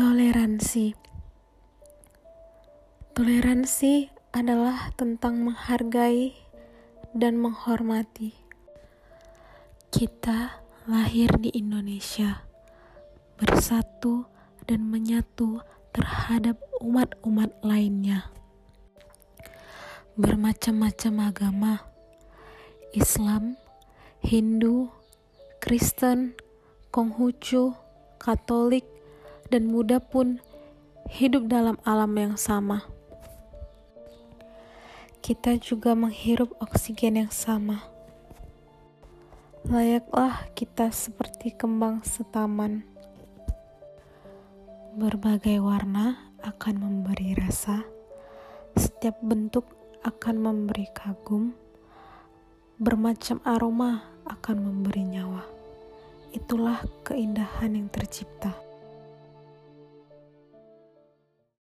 Toleransi Toleransi adalah tentang menghargai dan menghormati. Kita lahir di Indonesia, bersatu dan menyatu terhadap umat-umat lainnya. Bermacam-macam agama, Islam, Hindu, Kristen, Konghucu, Katolik, dan Buddha pun hidup dalam alam yang sama. Kita juga menghirup oksigen yang sama. Layaklah kita seperti kembang setaman. Berbagai warna akan memberi rasa, setiap bentuk akan memberi kagum, bermacam aroma akan memberi nyawa. Itulah keindahan yang tercipta.